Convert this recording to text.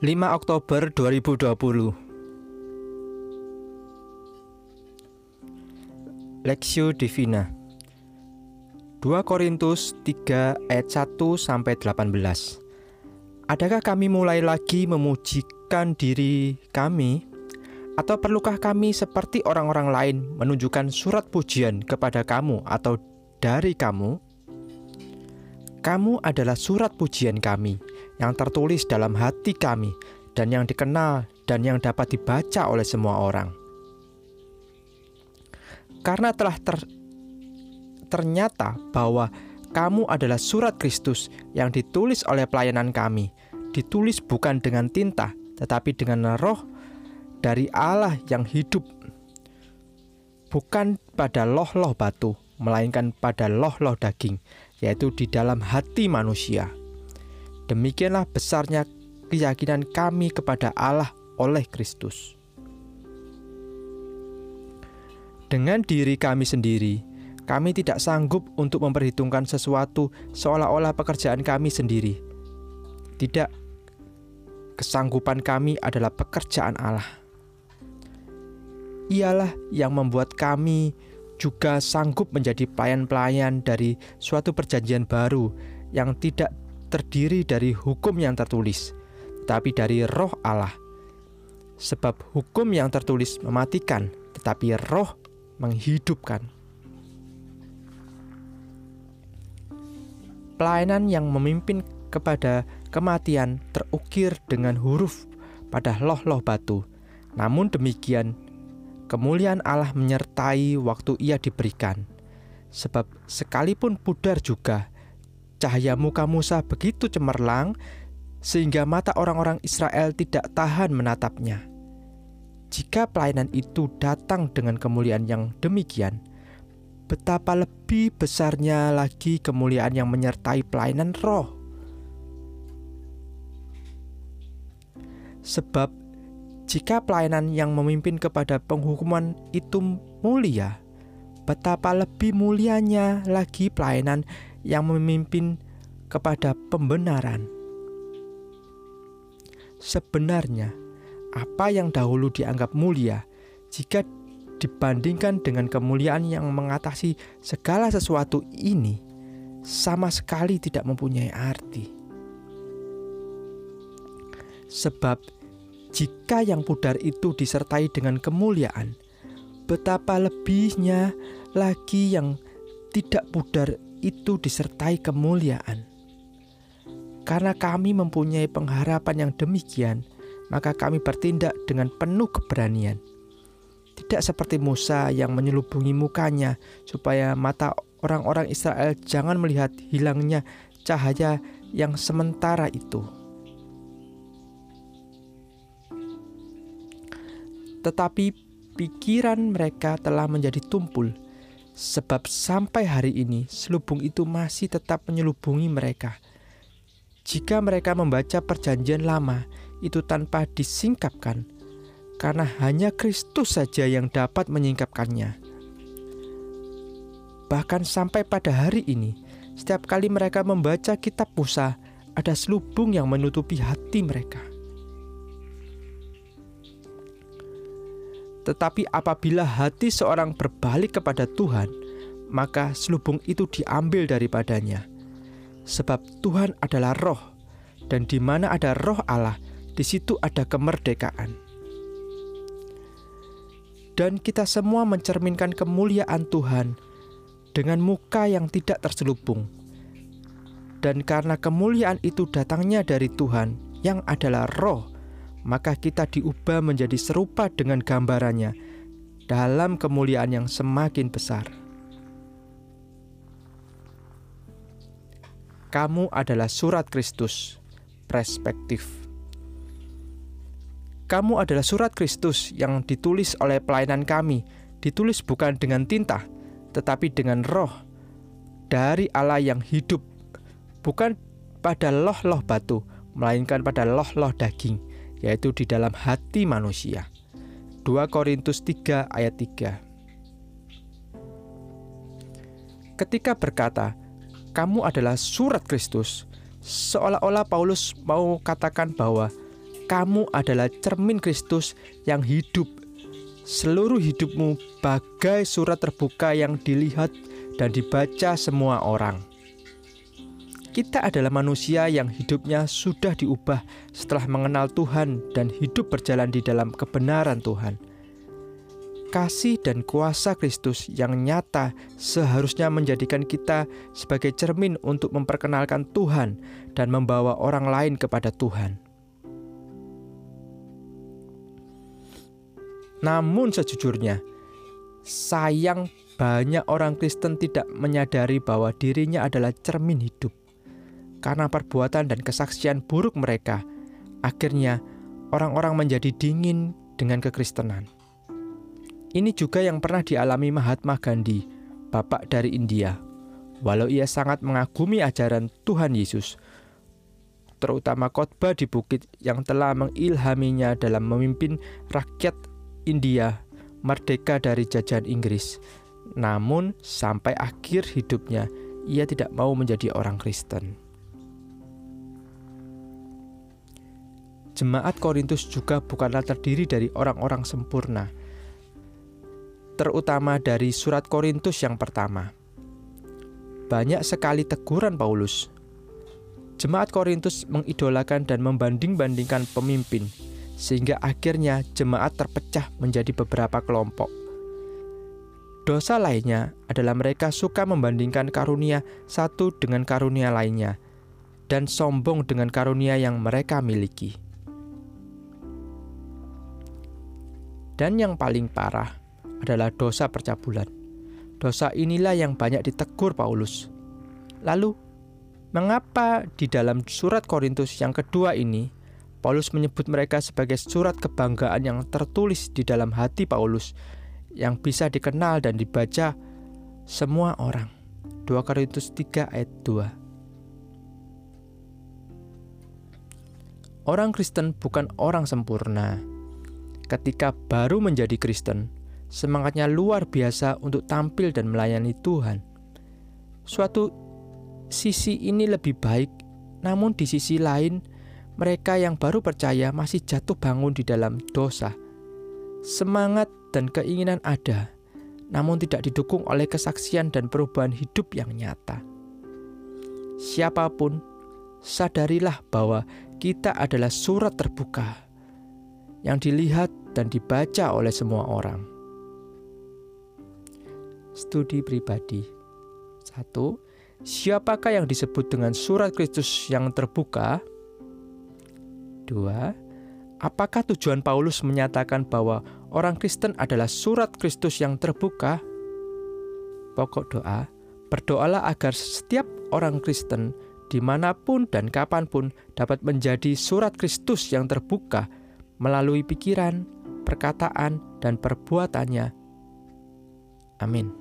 5 Oktober 2020 Lexio Divina. 2 Korintus 3 ayat 1 sampai 18 Adakah kami mulai lagi memujikan diri kami? Atau perlukah kami seperti orang-orang lain menunjukkan surat pujian kepada kamu atau dari kamu? Kamu adalah surat pujian kami yang tertulis dalam hati kami dan yang dikenal dan yang dapat dibaca oleh semua orang. Karena telah ter, ternyata bahwa kamu adalah surat Kristus yang ditulis oleh pelayanan kami, ditulis bukan dengan tinta, tetapi dengan roh dari Allah yang hidup, bukan pada loh-loh batu, melainkan pada loh-loh daging, yaitu di dalam hati manusia. Demikianlah besarnya keyakinan kami kepada Allah oleh Kristus. Dengan diri kami sendiri, kami tidak sanggup untuk memperhitungkan sesuatu seolah-olah pekerjaan kami sendiri. Tidak, kesanggupan kami adalah pekerjaan Allah. Ialah yang membuat kami juga sanggup menjadi pelayan-pelayan dari suatu perjanjian baru yang tidak terdiri dari hukum yang tertulis, tetapi dari roh Allah. Sebab hukum yang tertulis mematikan, tetapi roh menghidupkan. Pelayanan yang memimpin kepada kematian terukir dengan huruf pada loh-loh batu. Namun demikian, kemuliaan Allah menyertai waktu ia diberikan. Sebab sekalipun pudar juga, cahaya muka Musa begitu cemerlang sehingga mata orang-orang Israel tidak tahan menatapnya. Jika pelayanan itu datang dengan kemuliaan yang demikian, betapa lebih besarnya lagi kemuliaan yang menyertai pelayanan roh. Sebab jika pelayanan yang memimpin kepada penghukuman itu mulia, betapa lebih mulianya lagi pelayanan yang memimpin kepada pembenaran. Sebenarnya, apa yang dahulu dianggap mulia, jika dibandingkan dengan kemuliaan yang mengatasi segala sesuatu ini, sama sekali tidak mempunyai arti. Sebab jika yang pudar itu disertai dengan kemuliaan, betapa lebihnya lagi yang tidak pudar itu disertai kemuliaan. Karena kami mempunyai pengharapan yang demikian, maka kami bertindak dengan penuh keberanian. Tidak seperti Musa yang menyelubungi mukanya supaya mata orang-orang Israel jangan melihat hilangnya cahaya yang sementara itu. tetapi pikiran mereka telah menjadi tumpul, sebab sampai hari ini selubung itu masih tetap menyelubungi mereka. Jika mereka membaca Perjanjian Lama itu tanpa disingkapkan, karena hanya Kristus saja yang dapat menyingkapkannya. Bahkan sampai pada hari ini, setiap kali mereka membaca Kitab Musa, ada selubung yang menutupi hati mereka. Tetapi apabila hati seorang berbalik kepada Tuhan, maka selubung itu diambil daripadanya. Sebab Tuhan adalah roh, dan di mana ada roh Allah, di situ ada kemerdekaan. Dan kita semua mencerminkan kemuliaan Tuhan dengan muka yang tidak terselubung. Dan karena kemuliaan itu datangnya dari Tuhan yang adalah roh, maka kita diubah menjadi serupa dengan gambarannya dalam kemuliaan yang semakin besar. Kamu adalah surat Kristus, perspektif. Kamu adalah surat Kristus yang ditulis oleh pelayanan kami, ditulis bukan dengan tinta, tetapi dengan roh dari Allah yang hidup, bukan pada loh-loh batu, melainkan pada loh-loh daging yaitu di dalam hati manusia. 2 Korintus 3 ayat 3 Ketika berkata, kamu adalah surat Kristus, seolah-olah Paulus mau katakan bahwa kamu adalah cermin Kristus yang hidup. Seluruh hidupmu bagai surat terbuka yang dilihat dan dibaca semua orang. Kita adalah manusia yang hidupnya sudah diubah setelah mengenal Tuhan dan hidup berjalan di dalam kebenaran Tuhan. Kasih dan kuasa Kristus yang nyata seharusnya menjadikan kita sebagai cermin untuk memperkenalkan Tuhan dan membawa orang lain kepada Tuhan. Namun, sejujurnya, sayang banyak orang Kristen tidak menyadari bahwa dirinya adalah cermin hidup karena perbuatan dan kesaksian buruk mereka. Akhirnya, orang-orang menjadi dingin dengan kekristenan. Ini juga yang pernah dialami Mahatma Gandhi, bapak dari India. Walau ia sangat mengagumi ajaran Tuhan Yesus, terutama khotbah di bukit yang telah mengilhaminya dalam memimpin rakyat India merdeka dari jajahan Inggris. Namun, sampai akhir hidupnya, ia tidak mau menjadi orang Kristen. Jemaat Korintus juga bukanlah terdiri dari orang-orang sempurna, terutama dari surat Korintus yang pertama. Banyak sekali teguran Paulus. Jemaat Korintus mengidolakan dan membanding-bandingkan pemimpin, sehingga akhirnya jemaat terpecah menjadi beberapa kelompok. Dosa lainnya adalah mereka suka membandingkan karunia satu dengan karunia lainnya, dan sombong dengan karunia yang mereka miliki. Dan yang paling parah adalah dosa percabulan. Dosa inilah yang banyak ditegur Paulus. Lalu, mengapa di dalam surat Korintus yang kedua ini Paulus menyebut mereka sebagai surat kebanggaan yang tertulis di dalam hati Paulus yang bisa dikenal dan dibaca semua orang. 2 Korintus 3 ayat 2 Orang Kristen bukan orang sempurna, ketika baru menjadi Kristen, semangatnya luar biasa untuk tampil dan melayani Tuhan. Suatu sisi ini lebih baik, namun di sisi lain, mereka yang baru percaya masih jatuh bangun di dalam dosa. Semangat dan keinginan ada, namun tidak didukung oleh kesaksian dan perubahan hidup yang nyata. Siapa pun, sadarilah bahwa kita adalah surat terbuka yang dilihat dan dibaca oleh semua orang. Studi pribadi. Satu, siapakah yang disebut dengan surat Kristus yang terbuka? Dua, apakah tujuan Paulus menyatakan bahwa orang Kristen adalah surat Kristus yang terbuka? Pokok doa, berdoalah agar setiap orang Kristen di mana pun dan kapan pun dapat menjadi surat Kristus yang terbuka melalui pikiran, perkataan, dan perbuatannya. Amin.